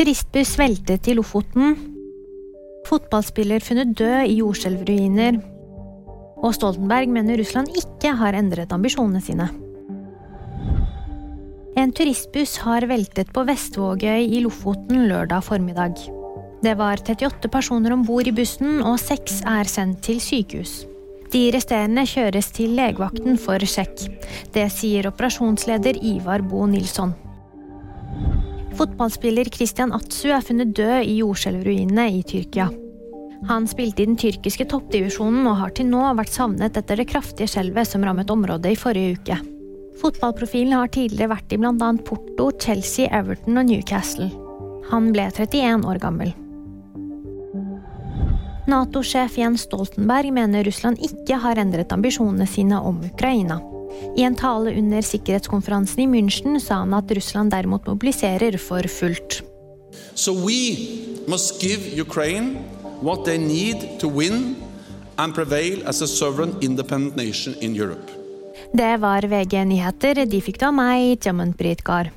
Turistbuss veltet i Lofoten. Fotballspiller funnet død i jordskjelvruiner. Og Stoltenberg mener Russland ikke har endret ambisjonene sine. En turistbuss har veltet på Vestvågøy i Lofoten lørdag formiddag. Det var 38 personer om bord i bussen, og seks er sendt til sykehus. De resterende kjøres til legevakten for sjekk. Det sier operasjonsleder Ivar Bo Nilsson. Fotballspiller Christian Atsu er funnet død i jordskjelvruinene i Tyrkia. Han spilte i den tyrkiske toppdivisjonen og har til nå vært savnet etter det kraftige skjelvet som rammet området i forrige uke. Fotballprofilen har tidligere vært i bl.a. Porto, Chelsea, Everton og Newcastle. Han ble 31 år gammel. Nato-sjef Jens Stoltenberg mener Russland ikke har endret ambisjonene sine om Ukraina. I en tale under sikkerhetskonferansen i München sa han at Russland derimot mobiliserer for fullt. So we must give Ukraine what they need to win and prevail as a sovereign independent nation in Europe. Det var VG nyheter. De fikk det av meg, Jamun Britgar.